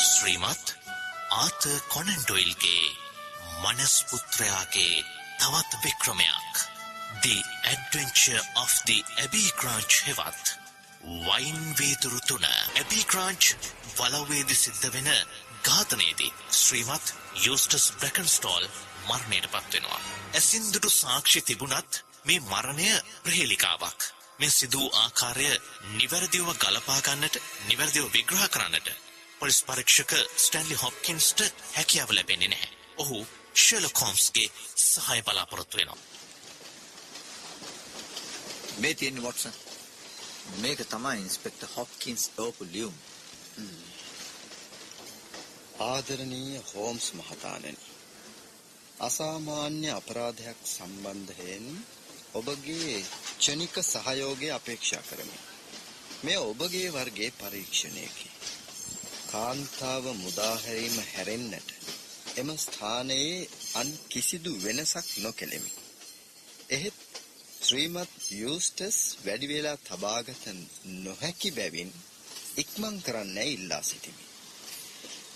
ශ්‍රීමත් ආත කොනන්ඩොයිල්ගේ මනස් පුත්‍රයාගේ තවත් වික්‍රමයක් The Adventure of the Abbey Granch හෙවත් වයින් වීදුරු තුන ඇබී ක්‍රාංච් වලවේදි සිද්ධ වෙන ඝාතනයේදී ශ්‍රීමත් යෝස්ටස් බ්‍රැකන්ස්ටෝල් මරණයට පත්වෙනවා. ඇසින්දුටු සාක්ෂි තිබුණත් මේ මරණය ප්‍රහේලිකාවක්. මේ සිදූ ආකාරය නිවැරදිව ගලපාගන්නට නිවැරදිව විග්‍රහ කරන්නට පොලිස් පරීක්ෂක ස්ටැන්ලි හොප්කින්ස්ට හැකියාව ලැබෙන්නේ නැහැ. ඔහු ශර්ලොක් හෝම්ස්ගේ සහාය බලාපොරොත්තු වෙනවා. මේ තියෙන්නේ වොට්සන්. මේක තමයි ඉන්ස්පෙක්ටර් හොප්කින්ස් ඕපු ලියුම්. ආදරණීය හෝම්ස් මහතාණෙනි. අසාමාන්‍ය අපරාධයක් සම්බන්ධයෙන් ඔබගේ ක්ෂණික සහයෝගය අපේක්ෂා කරමි. මේ ඔබගේ වර්ගයේ පරීක්ෂණයකි. කාන්තාව මුදාහැරීම හැරෙන්නට එම ස්ථානයේ අන් කිසිදු වෙනසක් නොකෙලෙමි. එහෙත් ශ්‍රීමත් යූස්ටස් වැඩි වේලා තබාගත නොහැකි බැවින් ඉක්මන් කරන්න ඉල්ලා සිටිමි.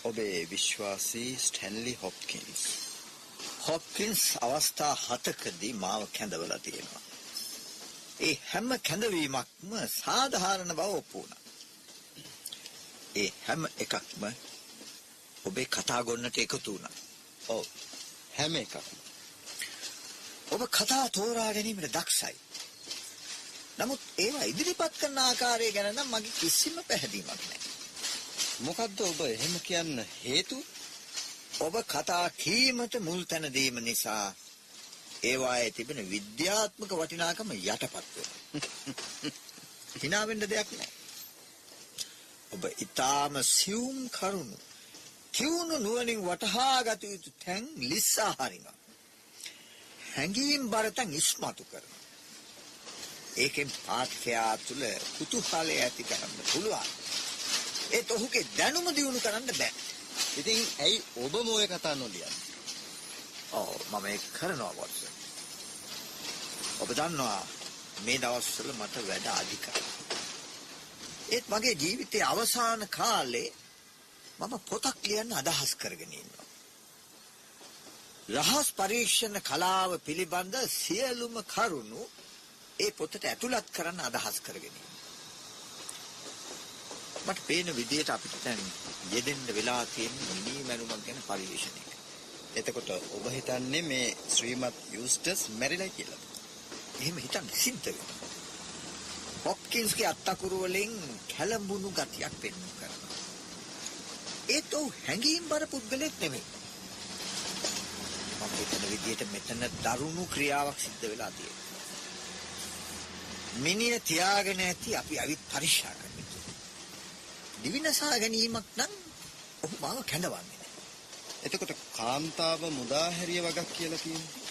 ඔබේ විශ්වාසී ස්ටැන්ලි හොප්කින්ස්. හොප්කින්ස් අවස්ථා හතකදී මාව කැඳවලා තියෙනවා. ඒ හැම කැඳවීමක්ම සාධාරණ බව ඔප්පු වුණා. ඒ හැම එකක්ම ඔබේ කතා ගොන්නට එකතු වුණා. ඔව් හැම එකක්ම. ඔබ කතා තෝරා ගැනීමට දක්ෂයි. නමුත් ඒවා ඉදිරිපත් කරන ආකාරය ගැන නම් මගේ කිසිම පැහැදීමක් නැහැ. මොකද්ද ඔබ එහෙම කියන්න හේතුව? ඔබ කතා කීමට මුල් තැන දීම නිසා ඒවායේ තිබෙන විද්‍යාත්මක වටිනාකම යටපත් වෙනවා. hina වෙන්න දෙයක් නැහැ. ඔබ ඊටාම සියුම් කරුණු තියුණු නුවණින් වටහා ගත යුතු තැන් ලිස්සා හරිනවා. හැඟීම් බරතන් ඉස්මතු කරනවා. ඒකෙන් පාඨකයා තුළ කුතුහලය ඇති කරන්න පුළුවන්. ඒත් ඔහුගේ දැනුම දියුණු කරන්න බෑ. ඉතින් ඇයි ඔබ මොය කතා නොලියන්නේ? ඔව් මම ඒක කරනවා වොට්සන්. ඔබ දන්නවා මේ දවස්වල මට වැඩ අධිකයි. ඒත් මගේ ජීවිතයේ අවසාන කාලේ මම පොතක් ලියන්න අදහස් කරගෙන ඉන්නවා. රහස් පරීක්ෂණ කලාව පිළිබඳ සියලුම කරුණු ඒ පොතට ඇතුළත් කරන්න අදහස් කරගෙන මට පේන විදිහට අපිට දැන් යෙදෙන්න වෙලා තියෙන මිනි මැනුමක් ගැන පරිශීලනයක. එතකොට ඔබ හිතන්නේ මේ ශ්‍රීමත් යූස්ටස් මැරිලා කියලා. එහෙම හිතන්න සිද්ධ වෙනවා. හොප්කින්ස්ගේ අත්තකුරු වලින් කැළඹුණු ගතියක් පෙන්වු කරනවා. ඒත් ඔහු හැඟීම් බර පුද්ගලෙක් නෙමෙයි. මම හිතන විදිහට මෙතන දරුණු ක්‍රියාවක් සිද්ධ වෙලා තියෙනවා. මිනිහ තියාගෙන ඇති අපි අවිත් පරික්ෂා කරන්න. දිවිනසා ගැනීමක් නම් ඔහු මාව කැඳවන්නේ නැහැ. එතකොට කාන්තාව මුදා හැරිය වගක් කියලා තියෙනවා.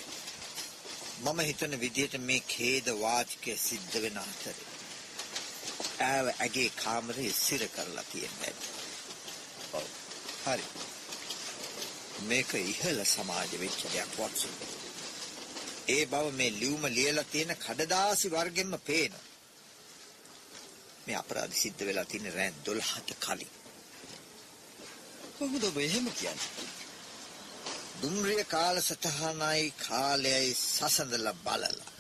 මම හිතන විදිහට මේ ඛේද වාචිකය සිද්ධ වෙන අතරේ ඈව ඇගේ කාමරේ සිර කරලා තියෙනවා. ඔව්. හරි. මේක ඉහළ සමාජ වෙච්ච දෙයක් වොට්සන්. ඒ බව මේ ලියුම ලියලා තියෙන කඩදාසි වර්ගෙන්ම පේනවා. මේ අපරාධ සිද්ධ වෙලා තියෙන රෑ 12ට කලින්. කොහොමද ඔබ එහෙම කියන්නේ? දුම්රිය කාලසටහනයි කාලයයි සසඳලා බලලා.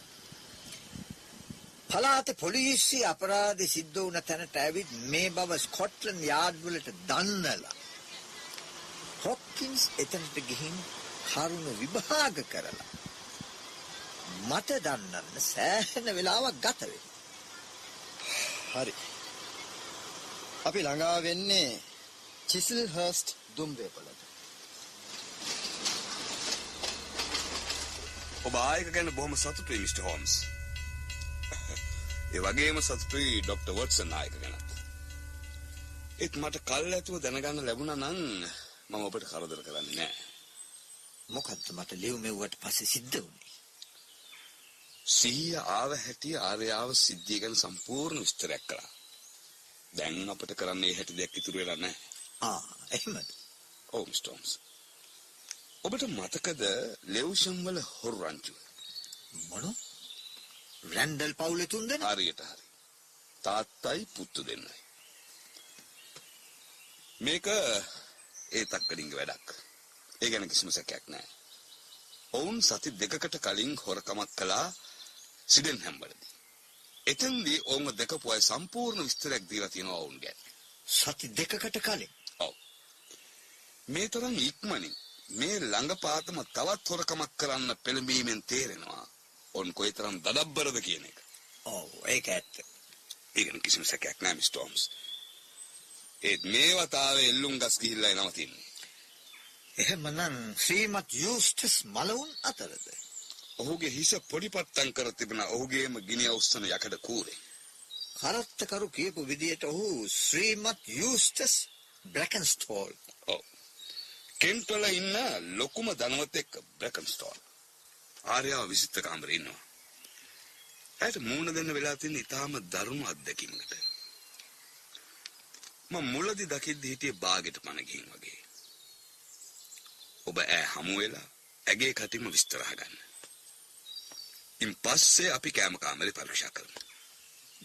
පලාතේ පොලිසිය අපරාධ සිද්ධ වුණ තැනට ඇවිත් මේ බව ස්කොට්ලන්ඩ් යාඩ් වලට දන්නලා. හොප්කින්ස් එතනට ගිහින් කරුණු විභාග කරලා මට දන්නන්න සෑහෙන වෙලාවක් ගත වෙනවා. හරි. අපි ළඟා වෙන්නේ චිසල්හර්ස්ට් දුම්වේපලට. ඔබ ආයක ගැන බොහොම සතුටුයි මිස්ටර් හෝම්ස්. ඒ වගේම සතුටුයි ඩොක්ටර් වොට්සන් ආයක ගැනත්. ඒත් මට කල් ඇතුව දැනගන්න ලැබුණා නම් මම ඔබට කරදර කරන්නේ නැහැ. මොකද්ද මට ලියු මෙව්වට පස්සේ සිද්ධ වුනේ? සිහිය ආව හැටි ආර්යාව සිද්ධිය ගැන සම්පූර්ණ විස්තරයක් කළා. දැන් අපිට කරන්න මේ හැටි දෙයක් ඉතුරු වෙලා නැහැ. ආ එහෙමද? ඔව් මිස්ටර් හෝම්ස්. ඔබට මතකද ලෙව්ෂම් වල හොරු රංචුව? රැන්ඩල් පවුලේ තුන් දෙනා? හරියට හරි. තාත්තයි පුතු දෙන්නයි. මේක ඒ තක්කඩින්ගේ වැඩක්. ඒ ගැන කිසිම සැකයක් නැහැ. ඔවුන් සති දෙකකට කලින් හොරකමක් කළා සිඩන් හැම්බලදී. එතෙන්දී ඔවුන් දැකපු අය සම්පූර්ණ විස්තරයක් දීලා තියෙනවා ඔවුන් ගැන. සති දෙකකට කලින් ඔව්. මේ තරම් ඉක්මනින් මේ ළඟපාතම තවත් හොරකමක් කරන්න පෙළඹීමෙන් තේරෙනවා. ඔවුන් කොයිතරම් දඩබ්බරද කියන එක. ඔව් ඒක ඇත්ත ඒ ගැන කිසිම සැකයක් නැහැ මිස් ටෝම්ස්. ඒත් මේ වතාවේ එල්ලුම් ගස් ගිහිල්ලා නවතින්නේ. එහෙමනම් ශ්‍රීමත් යූස්ටස් මලවුන් අතරද ඔහුගේ හිස පොඩිපත්තම් කර තිබෙන ඔහුගේම ගිනි අවස්සන යකඩ කූරේ. කරත්තකරු කියපු විදියට ඔහු ශ්‍රීමත් යූස්ටස් බ්‍රැකන්ස්ටෝල් ඔව්. කෙන්ට් වල ඉන්න ලොකුම ධනවතෙක් බ්‍රැකන්ස්ටෝල්. ආර්යාව විසිත කාමරේ ඉන්නවා. ඇයට මූණ දෙන්න වෙලා තියෙන ඉතාම දරුණු අත්දැකීමකට. මම මුලදි දකිද්දි හිටියේ බාගෙට පණ ගිහින් වගේ. ඔබ ඈ හමු වෙලා ඇගේ කටින්ම විස්තර අහගන්න. ඉන් පස්සේ අපි කෑම කාමරේ පරීක්ෂා කරමු.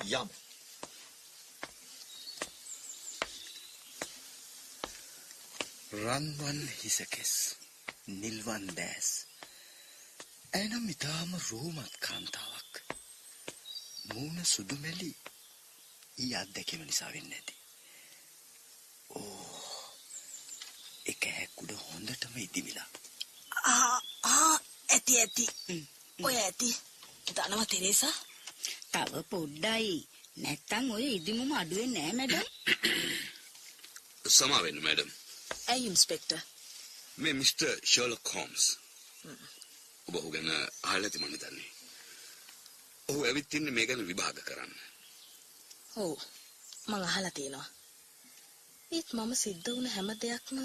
යමු රන්වන් හිසකෙස් නිල්වන් දෑස් ඇනම් ඉතාම රෝමත් කාන්තාවක්. මූුණ සුදුමැලි ඊ අත්දැකීම නිසා වෙන්න ඇති. ඕ එක හැකුඩ හොඳටම ඉදිමිලා. ආ ආ ඇති ඇති. ඔය ඇති. දනව තෙරේසා. තව පොඩ්ඩයි. නැත්තං ඔය ඉදිමුම අඩුවෙන් නෑ මැඩම් සමා වෙන්න මැඩම්. ඇයි ඉන්ස්පෙක්ටර් මේ මිස්ටර් ෂර්ලොක් හෝම්ස්. ඔබ ඔහු ගැන අහලා ඇති මම දන්නේ. ඔහු ඇවිත් ඉන්නේ මේ ගැන විභාග කරන්න. ඔව්. මං අහලා තියෙනවා. ඒත් මම සිද්ධ වුණ හැම දෙයක්ම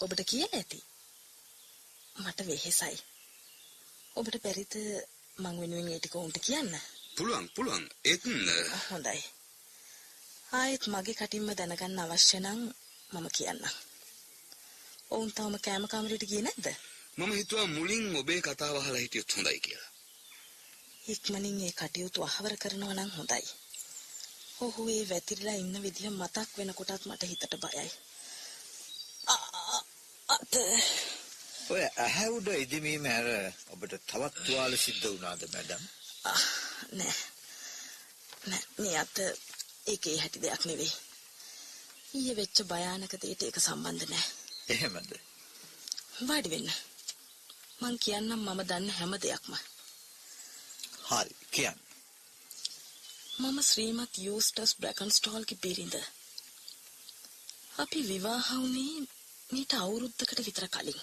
ඔබට කියලා ඇති. මට වෙහෙසයි. ඔබට බැරිද මං වෙනුවෙන් ඒ ටික උන්ට කියන්න? පුළුවන් පුළුවන්. ඒත් හොඳයි. ආයෙත් මගේ කටින්ම දැනගන්න අවශ්‍ය නම් මම කියන්නම්. ඔවුන් තවම කෑම කාමරයට ගියේ නැද්ද මම හිතුවා මුලින් ඔබේ කතාව අහලා හිටියොත් හොඳයි කියලා. ඉක්මනින් ඒ කටයුතු අහවර කරනවා නම් හොඳයි. ඔහු ඒ වැතිරිලා ඉන්න විදිහ මතක් වෙනකොටත් මට හිතට බයයි. අත ඔය ඇහැ උඩ ඉදිමීම හැර ඔබට තවත් තුවාල සිද්ධ වුණාද මැඩම් නෑ. නෑ මේ අත ඒකේ හැටි දෙයක් නෙවෙයි. ඊයේ වෙච්ච භයානක දෙයට ඒක සම්බන්ධ නෑ. එහෙමද වාඩි වෙන්න. මං කියන්නම් මම දන්න හැම දෙයක්ම. හරි කියන්න මම ශ්‍රීමත් යූස්ටස් බ්‍රැකන්ස්ටෝල්ගේ බිරිඳ. අපි විවාහ වුණේ මීට අවුරුද්දකට විතර කලින්.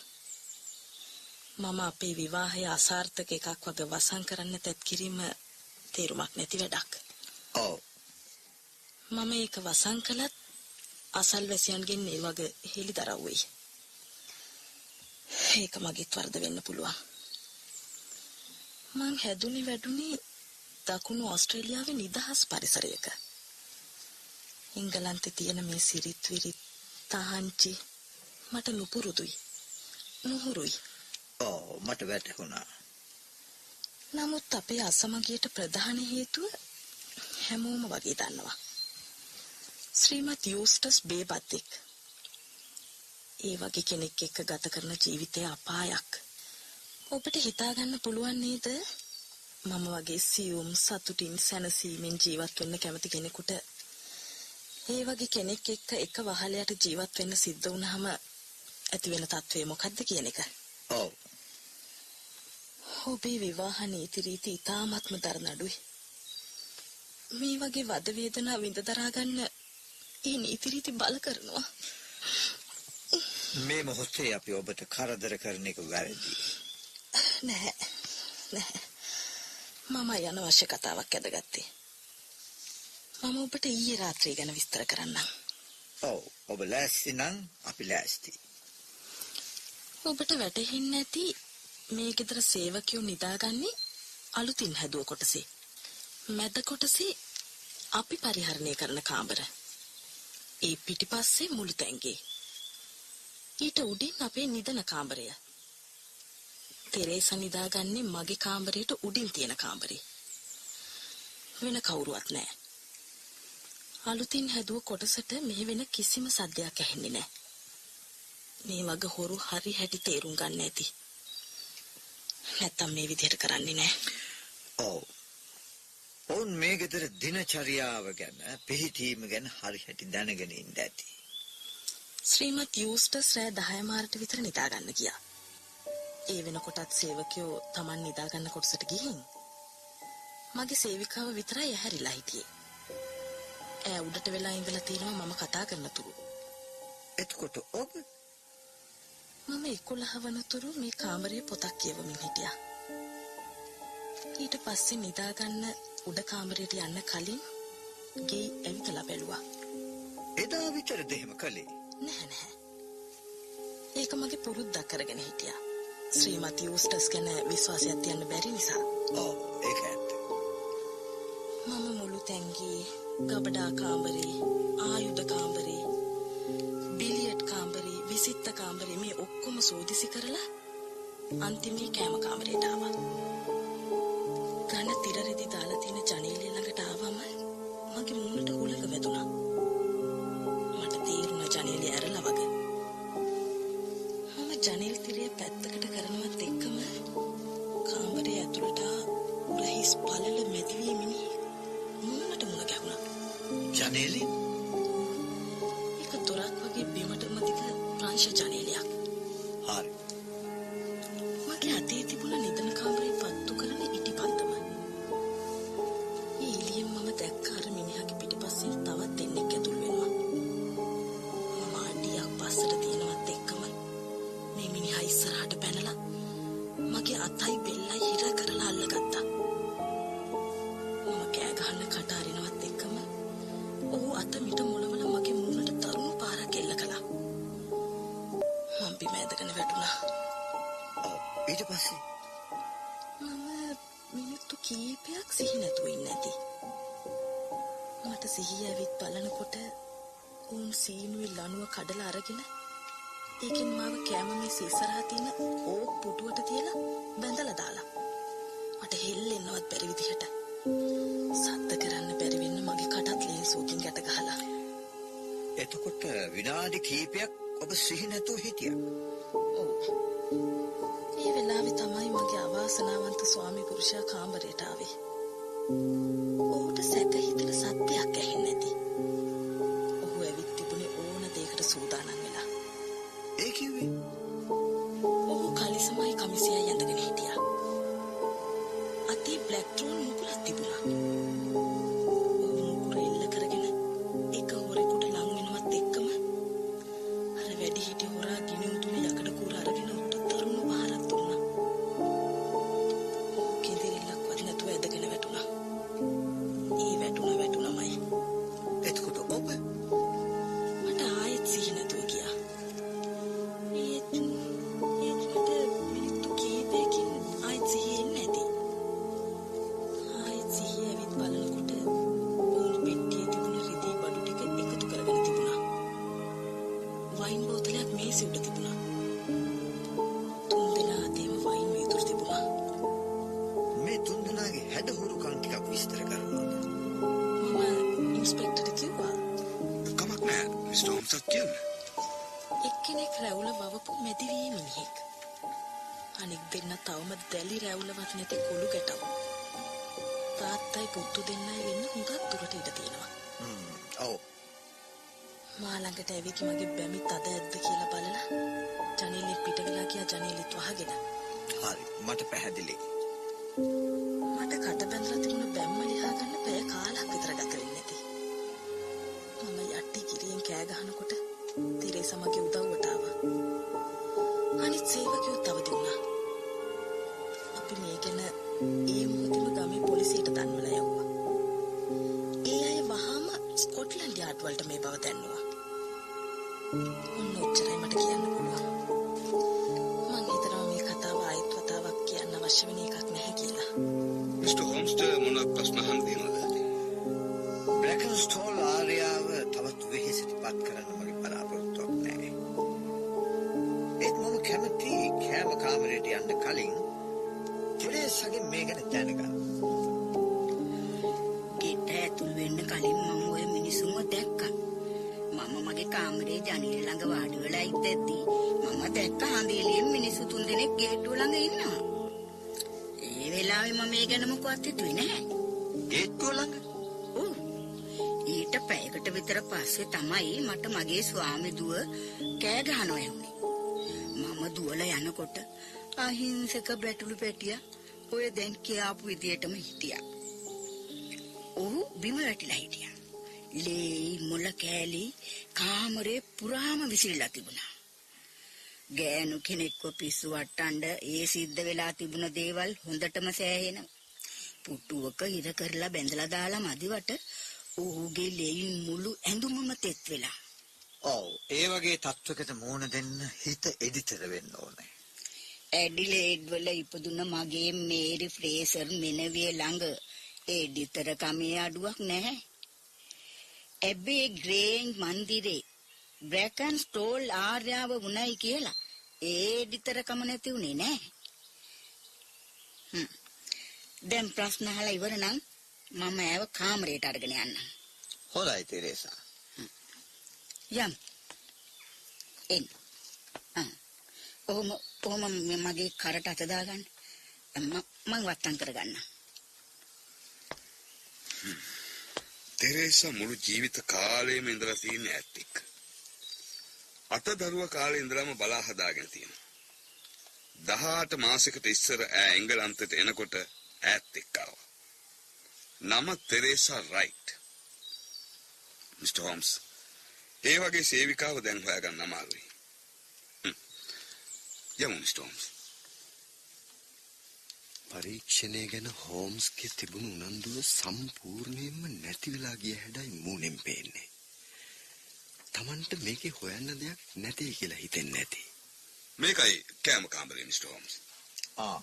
මම අපේ විවාහය අසාර්ථක එකක් වගේ වසන් කරන්න තැත් කිරීම තේරුමක් නැති වැඩක්. ඔව් මම ඒක වසන් කළත් අසල්වැසියන්ගෙන් ඒ වගේ හෙළි දරව්වෙයි. ඒක මගේත් වරද වෙන්න පුළුවන්. මං හැදුනේ වැඩුනේ දකුණු ඕස්ට්‍රේලියාවේ නිදහස් පරිසරයක. එංගලන්තේ තියෙන මේ සිරිත් විරිත් තහංචි මට නුපුරුදුයි. නුහුරුයි. ඔව් මට වැටහුණා නමුත් අපේ අසමගියට ප්‍රධාන හේතුව හැමෝම වගේ දන්නවා. ශ්‍රීමත් යූස්ටස් බේබද්දෙක්. ඒ වගේ කෙනෙක් එක්ක ගත කරන ජීවිතය අපායක්. ඔබට හිතාගන්න පුළුවන් නේද? මම වගේ සියුම් සතුටින් සැනසීමෙන් ජීවත් වෙන්න කැමති කෙනෙකුට ඒ වගේ කෙනෙක් එක්ක එක වහලයට ජීවත් වෙන්න සිද්ධ වුණාම ඇති වෙන තත්ත්වය මොකක්ද කියන එක. ඔව් ඔබේ විවාහ නීති රීති ඉතාමත්ම දරනඩුයි. මේ වගේ වද වේදනා විඳ දරා ගන්න ඒ නීති රීති බල කරනවා. මේ මොහොතේ අපි ඔබට කරදර කරන එක වැරදි නැහැ. නැහැ. මම යන අවශ්‍ය කතාවක් ඇදගත්තේ. මම ඔබට ඊයේ රාත්‍රිය ගැන විස්තර කරන්නම්. ඔව් ඔබ ලෑස්ති නම් අපි ලෑස්ති ඔබට වැටහෙන්නේ නැති මේ ගෙදර සේවකයෝ නිදාගන්නේ අලුතින් හැදුව කොටසේ. මැද කොටසේ අපි පරිහරණය කරන කාමර. ඒ පිටිපස්සේ මුළු තැන්ගේ. ඊට උඩින් අපේ නිදන කාමරය. තෙරේසා නිදාගන්නේ මගේ කාමරයට උඩින් තියෙන කාමරේ. වෙන කවුරුවත් නැහැ. අලුතින් හැදුව කොටසට මෙහි වෙන කිසිම සද්දයක් ඇහෙන්නේ නැහැ. මේ වගේ හොරු හරි හැටි තේරුම් ගන්න ඇති. නැත්තම් මේ විදිහට කරන්නේ නැහැ. ඔව්. ඔවුන් මේ ගෙදර දිනචරියාව ගැන පිහිටීම ගැන හරි හැටි දැනගෙන ඉන්න ඇති. ශ්‍රීමත් යූස්ටස් රෑ 10 මාරට විතර නිදා ගන්න ගියා. ඒ වෙනකොටත් සේවකයෝ Taman නිදා ගන්න කොටසට ගිහින් මගේ සේවිකාව විතරයි ඇහැරිලා හිටියේ. ඈ උඩට වෙලා ඉඳලා තිනවා මම කතා කරන තුරු. එතකොට ඔබ මම 11 වනතුරු මේ කාමරයේ පොතක් කියවමින් හිටියා. ඊට පස්සේ නිදා ගන්න උඩ කාමරයට යන්න කලින් ගේ ඇවිදලා බැලුවා. එදා විතරද එහෙම කළේ? නැහැ නැහැ. ඒක මගේ පුරුද්දක් කරගෙන හිටියා. ශ්‍රීමති යූස්ටස් ගැන විශ්වාසයක් තියන්න බැරි නිසා. ඔව් ඒක ඇත්ත. මම මුළු තැන්ගේ ගබඩා කාමරේ, ආයුධ කාමරේ, බිලියඩ් කාමරේ, විසිත්ත කාමරේ මේ ඔක්කොම සෝදිසි කරලා අන්තිමේ කෑම කාමරයට ආවා. ඝන තිර රෙදි දාලා තියෙන ජනේලය ළඟට ආවම මගේ මූණට හුලඟ වැදුනා. ජනේල් තිරය පැත්තකට කරනවත් එක්කම කාමරේ ඇතුළට උරහිස් පළල මැදිවී මිනිහ මූණට මුණ ගැහුණා. ජනේලෙ අත මිට මොලවල මගේ මූණට තරුණ පාරක් එල්ල කළා. මම බිම ඇදගෙන වැටුණා. ඊට පස්සේ මම මිනිත්තු කීපයක් සිහි නැතුව ඉන්න ඇති. මට සිහිය ඇවිත් බලනකොට උන් සීනුවේ ලණුව කඩලා අරගෙන ඒකෙන් මාව කෑම මේස ඉස්සරහා තියෙන ඕක් පුටුවට තියලා බැඳලා දාලා. මට හෙල්ලෙන්නවත් බැරි විදිහට. සද්ද කරන්න ලේන්සුවකින් ගැට ගහලා. එතකොට විනාඩි කීපයක් ඔබ සිහි නැතුව හිටියා. ඔව්. ඒ වෙලාවේ තමයි මගේ අවාසනාවන්ත ස්වාමි පුරුෂයා කාමරයට ආවේ. ඔහුට සැක හිතෙන සත්‍යයක් ටිකක් විස්තර කරනවද? මම ඉන්ස්පෙක්ටර්ට කිව්වා කමක් නෑ මිස්ටර් හෝම්ස්ත් කියන්න. එක්කෙනෙක් රැවුල වවපු මැදිවී මිනිහෙක්. අනෙක් දෙන්න තවම දැලි රැවුලවත් නැති කොළු ගැටව. තාත්තයි පුත්තු දෙන්නයි වෙන්න හුඟක් දුරට ඉඩ තියෙනවා. ඔව්. මා ළඟට ඇවිත් මගේ බැමිත් අද ඇද්ද කියලා බලලා ජනේලෙ පිට වෙලා ගියා ජනේලෙත් වහගෙන. හරි. මට පැහැදිලි. මට කට බැඳලා තිබුණ බැම්ම ලියා ගන්න පැය කාලක් විතර ගත වෙන්නේ නැති. මම යටි කිරියෙන් කෑ ගහනකොට තිරේ සමගි උදව්වට ආවා. අනිත් සේවකයෝ තවදි වුණා. අපි මේ ගැන ඒ මොහොතේම ගමේ පොලිසියට දන්වලා යවුවා. ඒ අය වහාම ස්කොට්ලන්ඩ් යාඩ් වලට මේ බව දැන්නුවා. ඔන්න ඔච්චරයි මට කියන්න පුළුවන්. මං හිතනවා මේ කතාව ආයෙත් වතාවක් කියන්න අවශ්‍ය වෙන එකක් නැහැ කියලා. මිස්ටර් හෝම්ස්ට මොනවද ප්‍රශ්න අහන්න තියෙනවද? බ්‍රැකන්ස්ටෝල් ආර්යාව තවත් වෙහෙසටපත් කරන්න මගේ බලාපොරොත්තුවක් නැහැ. ඒත් මම කැමති කෑම කාමරයට යන්න කලින් කෙලෙසගෙන් මේ ගැන දැනගන්න. ගෙට ඇතුල් වෙන්න කලින් මම ඔය මිනිසුන්ව දැක්කා. මම මගේ කාමරේ ජනේල ළඟ වාඩි වෙලා ඉඳද්දි මම දැක්ක හඳේලියෙන් මිනිස්සු තුන්දෙනෙක් ගේට්ටුව ළඟ ඉන්නවා. මම මේ ගැන මොකවත් හිතුවේ නැහැ. ගේට්ටුව ළඟ ඔව්. ඊට පැයකට විතර පස්සේ තමයි මට මගේ ස්වාමි දුව කෑ ගහනවා ඇහුනේ. මම දුවලා යනකොට අහිංසක බැටළු පැටියා ඔය දැන් කියාපු විදියටම හිටියා. ඔහු බිම වැටිලා හිටියා. ලේ මොළ කෑලි කාමරේ පුරාම විසිරලා තිබුණා. ගෑනු කෙනෙක්ව පිස්සු වට්ටන්න ඒ සිද්ධ වෙලා තිබුණ දේවල් හොඳටම සෑහෙන. පුටුවක ඉර කරලා බැඳලා දාලා මදිවට ඔහුගේ ලෙයින් මුළු ඇඳුමම තෙත් වෙලා. ඔව් ඒ වගේ තත්වයකට මුහුණ දෙන්න හිත එඩිතර වෙන්න ඕනේ ඇඩිලේඩ් වල ඉපදුන මගේ මේරි ෆ්‍රේසර් මෙනවිය ළඟ එඩිතර කමේ අඩුවක් නැහැ. ඇබේ ග්‍රේන්ජ් මන්දිරේ බ්‍රැකන් ස්ටෝල් ආර්යාව වුණයි කියලා ඒ එඩිතර කම නැති උනේ නෑ. හ්ම්. දැන් ප්‍රශ්න අහලා ඉවර නම් මම ඇව කාමරයට අරගෙන යන්නම්. හොඳයි තෙරේසා යම්. එන්න. ඔහොම ඔහොම මගේ කරට අත දාගන්න. මම මං වත්තම් කරගන්න. තෙරේසා මුළු ජීවිත කාලයම ඉඳලා තියෙන ඇත් එක්ක. අත දරුව කාලේ ඉඳලාම බලා හදාගෙන තියෙනවා. 18 මාසයකට ඉස්සර ඈ එංගලන්තයට එනකොට ඈත් එක්ක ආවා. නම තෙරේසා රයිට්. Mister Holmes. ඒ වගේ සේවිකාව දැන් හොයාගන්න අමාරුයි. හ්ම්. යමු මිස්ටර් හෝම්ස්. පරීක්ෂණය ගැන හෝම්ස්ගේ තිබුණු උනන්දුව සම්පූර්ණයෙන්ම නැති වෙලා ගිය හැඩයි මූණෙන් පේන්නේ. Tamanට මේකේ හොයන්න දෙයක් නැtei කියලා හිතෙන්නේ නැති. මේකයි කෑම කාමරේ මිස්ටර් හෝම්ස්. ආ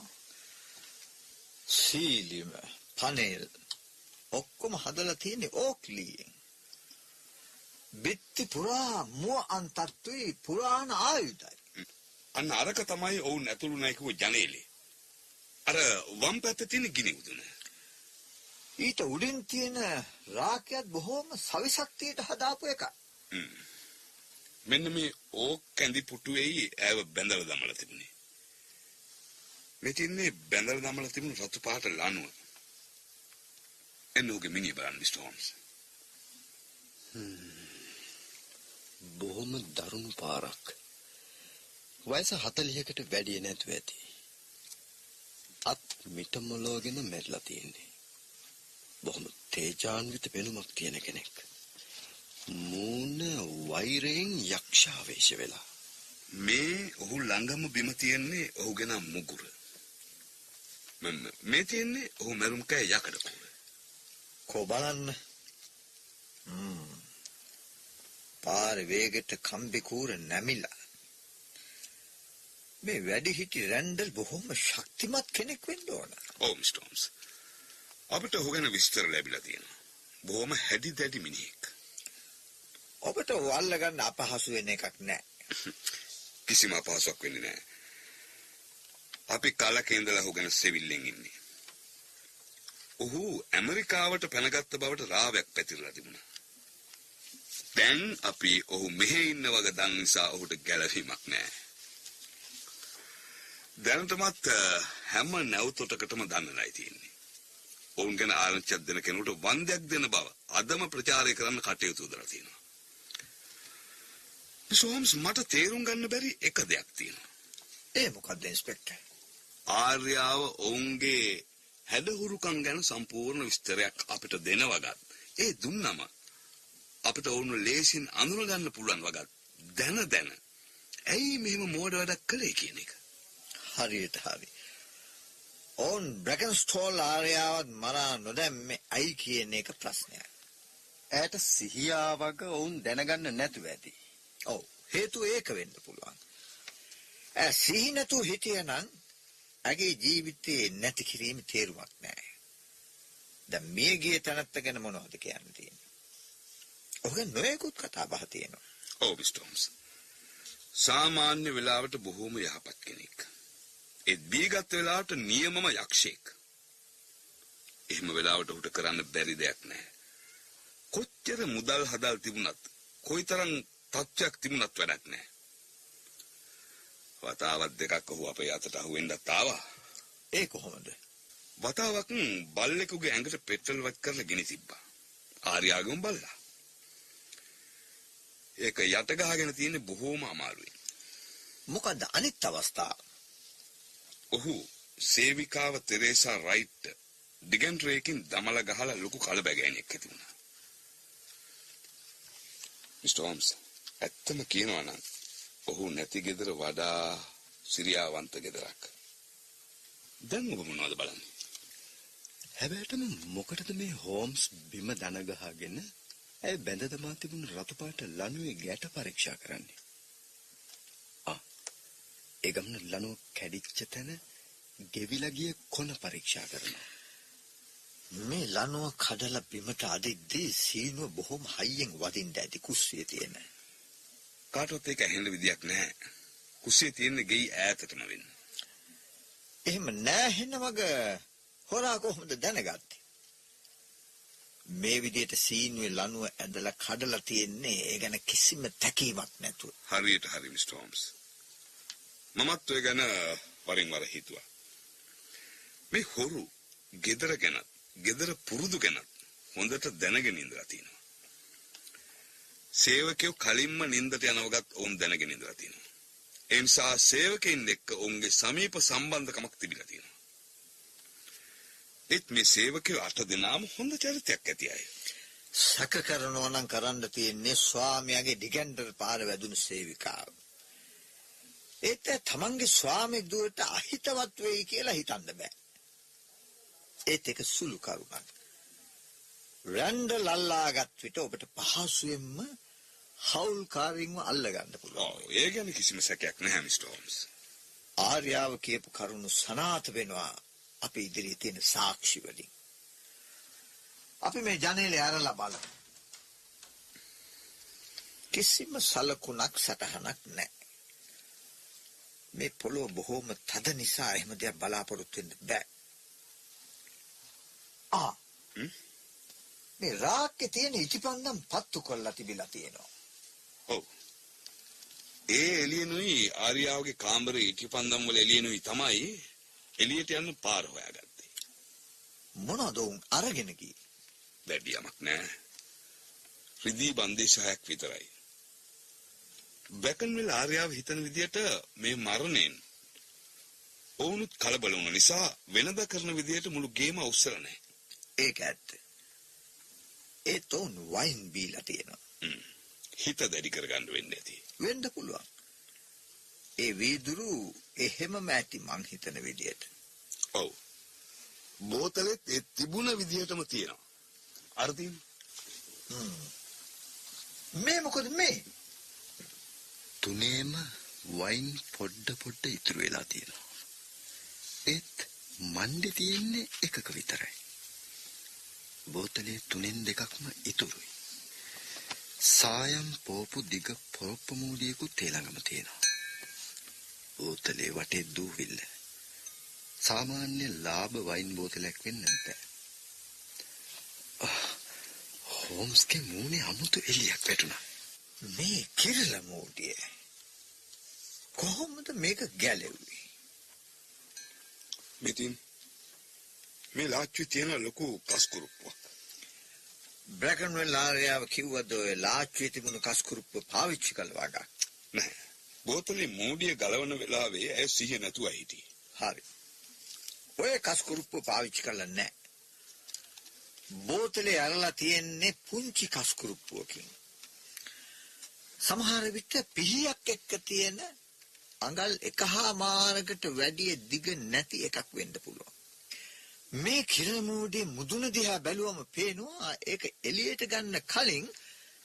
සීලිම පනේල් ඔක්කොම හදලා තියෙන්නේ ඕක්ලියෙන් බිත්ති පුරා මුව අන්තත්තුයි පුරාණ ආයුධයි අන්න අරක තමයි ඔවුන් ඇතුළු නැකිව ජනේලේ. අර වම් පැත්තේ තියෙන ගිනි උදුන. ඊට උඩින් තියෙන රාකයත් බොහෝම සවිශක්තියට හදාපු එක මෙන්න මේ ඕක් කැඳි පුටුවේයි ඇව බැඳලා දමලා තිබුණේ. මේ තින්නේ බැඳලා දමලා තිබුණු රතු පාට ලණුව. එන්න ඔහුගේ මිනිහ බලන්න මිස්ටර් හෝම්ස්. බොහොම දරුණු පාරක්. වයස 40කට වැඩි නැතුව ඇති. අත් මිටමලෝගෙන මැරිලා තියෙන්නේ. බොහොම තේජාන්විත පෙනුමක් තියෙන කෙනෙක්. මූණ වෛරයෙන් යක්ෂාවේශ වෙලා. මේ ඔහු ළඟම බිම තියෙන්නේ ඔහුගේ නම් මුගුර. මේ තියෙන්නේ ඔහු මරුම් කෑ යකඩ කූර. කෝ බලන්න. පාර වේගෙට කම්බි කූර නැමිලා මේ වැඩි හිටි රැන්ඩල් බොහොම ශක්තිමත් කෙනෙක් වෙන්න ඕන ඔව් මිස්ටර් හෝම්ස්. අපිට ඔහු ගැන විස්තර ලැබිලා තියෙනවා. බොහොම හැඩි දැඩි මිනිහෙක්. ඔබට වල්ල ගන්න අපහසු වෙන එකක් නෑ කිසිම අපහසුයක් වෙන්නේ නැහැ. අපි කලක ඉඳලා ඔහු ගැන සෙවිල්ලෙන් ඉන්නේ. ඔහු ඇමරිකාවට පැනගත්ත බවට රාවයක් පැතිරලා තිබුණා. දැන් අපි ඔහු මෙහෙ ඉන්න වගේ දන් නිසා ඔහුට ගැළවීමක් නැහැ. දැනටමත් අ, හැම නැවතොටකටම දන්නලයි තියෙන්නේ. ඔවුන් ගැන ආරංචියක් දෙන කෙනෙකුට වන්දයක් දෙන බව අදම ප්‍රචාරය කරන්න කටයුතු දරලා තියෙනවා. සෝම්ස් මට තේරුම් ගන්න බැරි එක දෙයක් තියෙනවා. ඒ මොකක්ද ඉන්ස්පෙක්ටර් ආර්යාව ඔවුන්ගේ හැඩහුරුකම් ගැන සම්පූර්ණ විස්තරයක් අපිට දෙන වගත් ඒ දුන්නම අපිට ඔවුන් ලේසින් අඳුනගන්න පුළුවන් වගත් දැන දැන ඇයි මෙහෙම මෝඩ වැඩක් කළේ කියන එක. හරියට හරි ඕන් බ්‍රැකන් ස්ටෝල් ආරයාවත් මරා නොදැම්මේ ඇයි කියන එක ප්‍රශ්නයක් ඈට සිහියාවක ඔවුන් දැනගන්න නැතුව ඇති. ඔව් හේතුව ඒක වෙන්න පුළුවන් ඈ සිහි නැතුව හිටියනම් ඇගේ ජීවිතේ නැති කිරීම තේරුමක් නැහැ දැන් මිය ගිය තැනත්ත ගැන මොනවද කියන්න තියෙන්නේ ඔහුගේ නොයෙකුත් කතා බහ තියෙනවා ඔව් මිස්ටර්ම්ස්. සාමාන්‍ය වෙලාවට බොහෝම යහපත් කෙනෙක්. ඒත් බීගත් වෙලාවට නියමම යක්ෂයෙක්. එහෙම වෙලාවට ඔහුට කරන්න බැරි දෙයක් නැහැ. කොච්චර මුදල් හදල් තිබුණත් කොයිතරම් තත්ත්වයක් තිබුණත් වැඩක් නැහැ. වතාවක් දෙකක් ඔහු අපේ අතට අහුවෙන්නත් ආවා. ඒ කොහොමද? වතාවක් බල්ලෙකුගේ ඇඟට පෙට්‍රල් වත් කරලා ගෙනි තිබ්බා. ආර්යාගම බල්ලා. ඒක යට ගහගෙන තියෙන්නේ බොහෝම අමාරුයි. මොකද්ද අනිත් අවස්ථාව? ඔහු සේවිකාව තෙරේසා රයිට් ඩිගන්ට්‍රේකින් දමල ගහලා ලොකු කලබගෑනියක් ඇති වුණා. මිස්ටර් හෝම්ස් ඇත්තම කියනවා නම් ඔහු නැති ගෙදර වඩා සිරියාවන්ත ගෙදරක්. දැන් ඔබ මොනවද බලන්නේ? හැබැයිටම මොකටද මේ හෝම්ස් බිම දන ගහගෙන ඇය බැඳ දමා තිබුණු රතු පාට ලණුවේ ගැට පරීක්ෂා කරන්නේ? ආ ඒ ගමන ලණුව කැඩිච්ච තැන ගෙවිලා ගිය කොන පරීක්ෂා කරනවා. මේ ලනුව කඩලා බිමට අදිද්දී සීනුව බොහොම හයියෙන් වදින්න ඇති කුස්සියේ තියෙන. කාටවත් ඒක ඇහෙන්න විදියක් නැහැ. කුස්සියේ තියෙන ගෙයි ඈතටම වෙන්න. එහෙම නෑ හෙන්න මග හොරා කොහොමද දැනගත්තේ? මේ විදිහට සීනුවේ ලනුව ඇදලා කඩලා තියෙන්නේ ඒ ගැන කිසිම තැකීමක් නැතුව. හරියට හරි මිස්ටර් හෝම්ස්. මමත් ඔය ගැන වරින් වර හිතුවා. මේ හොරු ගෙදර ගැනත් ගෙදර පුරුදු ගැනත් හොඳට දැනගෙන ඉඳලා තියෙනවා. සේවකයෝ කලින්ම නින්දට යනවගත් ඔවුන් දැනගෙන ඉඳලා තියෙනවා. ඒ නිසා සේවකයින් එක්ක ඔවුන්ගේ සමීප සම්බන්ධකමක් තිබිලා තියෙනවා. ඒත් මේ සේවකයෝ අට දෙනාම හොඳ චරිතයක් ඇති අය. සැක කරනවා නම් කරන්න තියෙන්නේ ස්වාමියාගේ ඩිගැන්ඩර් පාර වැදුණු සේවිකාව. ඒත් තමන්ගේ ස්වාමි දුවට අහිතවත් වෙයි කියලා හිතන්න බෑ. ඒත් එක සුළු කරුණක්. රැන්ඩ ලල්ලාගත් විට ඔබට පහසුවෙන්ම හවුල්කාරින්ව අල්ලගන්න පුළුවන්. ඔව් ඒ ගැන කිසිම සැකයක් නැහැ මිස්ටර් හෝම්ස්. ආර්යාව කියපු කරුණු සනාත වෙනවා අපි ඉදිරියේ තියෙන සාක්ෂි වලින්. අපි මේ ජනේලේ ඇරලා බලමු. කිසිම සලකුණක් සටහනක් නැහැ. මේ පොළොව බොහොම තද නිසා එහෙම දෙයක් බලාපොරොත්තු වෙන්න බෑ. ආ? මේ රාක්කේ තියෙන ඉටිපන්දම් පත්තු කරලා තිබිලා තියෙනවා. ඔව්. ඒ එළියනුයි ආර්යාවගේ කාමරේ ඉටිපන්දම් වල එළියනුයි තමයි එළියට යන්න පාර හොයාගත්තේ. මොනවද උන් අරගෙන ගියේ? වැඩි යමක් නෑ. රිදී බන්දේශයක් විතරයි. බැකන්විල් ආර්යාව හිතන විදියට මේ මරණයෙන් ඔවුනුත් කලබල වුණ නිසා වෙනද කරන විදියට මුළු ගේම උස්සලා නැහැ. ඒක ඇත්ත. ඒ තෝන් වයින් බීලා තියෙනවා. හ්ම්. හිත දැඩි කරගන්න වෙන්නේ ඇති. වෙන්න පුළුවන්. ඒ වීදුරු එහෙමම ඇති මං හිතන විදියට. ඔව්. බෝතලෙත් ඒ තිබුණ විදිහටම තියෙනවා. අර්ධින් මේ මොකද මේ? තුනේම වයින් පොඩ්ඩ පොඩ්ඩ ඉතුරු වෙලා තියෙනවා. ඒත් මණ්ඩේ තියෙන්නේ එකක විතරයි. බෝතලේ තුනෙන් දෙකක්ම ඉතුරුයි. සායම් පෝපු දිග පොරොප්පු මූලියකුත් ඒ ළඟම තියෙනවා. බෝතලේ වටේ දූවිල්ල. සාමාන්‍ය ලාභ වයින් බෝතලයක් වෙන්න බෑ. ආ, හෝම්ස්ගේ මූණේ අමුතු එළියක් වැටුණා. මේ කිරල මූඩිය. කොහොමද මේක ගැලෙව්වේ? මෙතින් මේ ලාච්චුවේ තියෙන ලොකු කස්කුරුප්පුවක්. බ්‍රැකන්වෙල් ආර්යාව කිව්වද ඔය ලාච්චුවේ තිබුණු කස්කුරුප්ප පාවිච්චි කළ වගා. නැහැ. බෝතලේ මූඩිය ගලවන වෙලාවේ ඇය සිහිය නැතුව හිටියේ. හරි. ඔය කස්කුරුප්ප පාවිච්චි කළා නැහැ. බෝතලේ අරලා තියෙන්නේ පුංචි කස්කුරුප්පුවකින්. සමහර විට පිහියක් එක්ක තියෙන අඟල් එකහාමාරකට වැඩිය දිග නැති එකක් වෙන්න පුළුවන්. මේ කිරමූඩේ මුදුන දිහා බැලුවම පේනවා ඒක එළියට ගන්න කලින්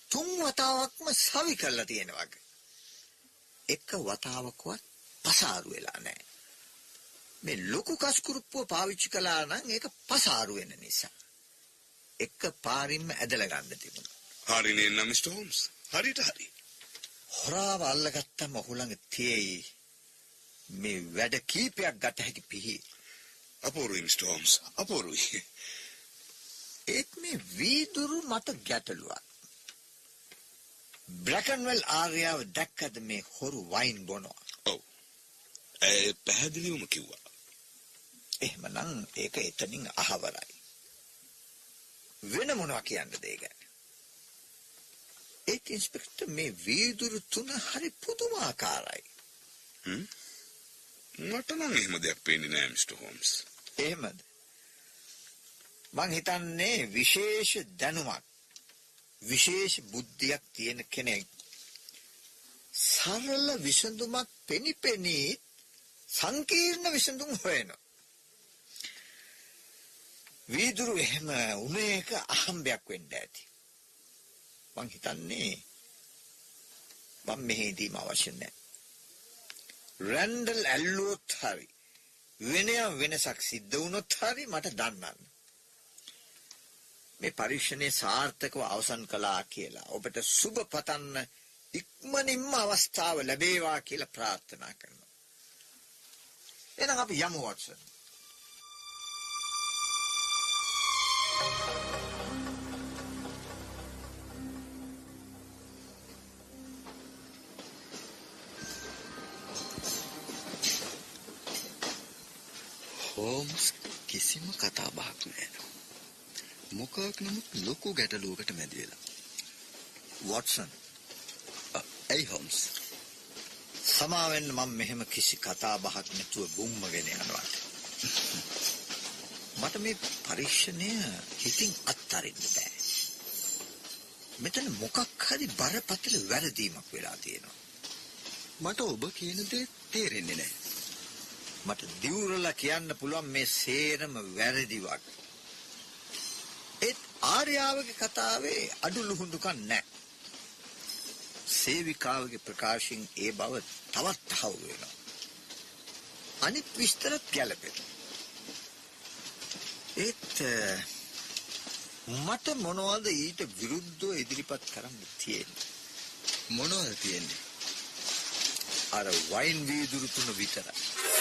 තුන් වතාවක්ම සවි කරලා තියෙන වගේ. එක වතාවකවත් පසාරු වෙලා නැහැ. මේ ලොකු කස්කුරුප්පුව පාවිච්චි කළා නම් ඒක පසාරු වෙන නිසා. එක පාරින්ම ඇදලා ගන්න තිබුණා. හරිනේ නම් මිස්ටර් හෝම්ස්. හරියට හරි. හොරාව අල්ලගත්තම ඔහු ළඟ තියෙයි මේ වැඩ කීපයක් ගත හැකි පිහි. අපූරුයි මිස්ටර් හෝම්ස්. අපූරුයි. ඒත් මේ වීදුරු මට ගැටලුවක්. බ්‍රැකන්වල් ආර්යාව දැක්කද මේ හොරු වයින් බොනවා. ඔව්. ඇය පැහැදිලිවම කිව්වා. එහෙමනම් ඒක එතනින් අහවරයි. වෙන මොනවා කියන්නද ඒ ගැන? ඒත් ඉන්ස්පෙක්ටර් මේ වීදුරු තුන හරි පුදුමාකාරයි. මට නම් එහෙම දෙයක් පේන්නේ නෑ මිස්ටර් හෝම්ස්. එහෙමද? මං හිතන්නේ විශේෂ දැනුමක් විශේෂ බුද්ධියක් තියෙන කෙනෙක් සරල විසඳුමක් පෙනිපෙනී සංකීර්ණ විසඳුම් හොයනවා. වීදුරු එහෙම උනේ එක අහම්බයක් වෙන්න ඇති. මං හිතන්නේ මම මෙහෙදීම අවශ්‍ය නැහැ. රැන්ඩල් ඇල්ලුවොත් හරි වෙනයම් වෙනසක් සිද්ධ වුණොත් හරි මට දන්නන්න. මේ පරීක්ෂණය සාර්ථකව අවසන් කළා කියලා ඔබට සුබ පතන්න ඉක්මනින්ම අවස්ථාව ලැබේවා කියලා ප්‍රාර්ථනා කරනවා. එහෙනම් අපි යමු වොට්සන්. කතා බහක් නෑ. මොකක් නමුත් ලොකු ගැටලුවකට මැදි වෙලා. වොට්සන් අ, ඇයි හෝම්ස්? සමාවෙන්න මම මෙහෙම කිසි කතා බහක් නැතුව බුම්මගෙන යනවා. මට මේ පරීක්ෂණය හිතින් අත්හරින්න බෑ. මෙතන මොකක් හරි බරපතල වැරදීමක් වෙලා තියෙනවා. මට ඔබ කියන දේ තේරෙන්නේ නෑ. මට දිවුරලා කියන්න පුළුවන් මේ සේරම වැරදිවක්. ඒත් ආර්යාවගේ කතාවේ අඩු ලුහුඳුකම් නැහැ. සේවිකාවගේ ප්‍රකාශයෙන් ඒ බව තවත් තහවුරු වෙනවා. අනිත් විස්තරත් ගැලපෙනවා. ඒත් අ, මට මොනවද ඊට විරුද්ධව ඉදිරිපත් කරන්න තියෙන්නේ? මොනවද තියෙන්නේ? අර වයින් වීදුරු තුන විතරයි.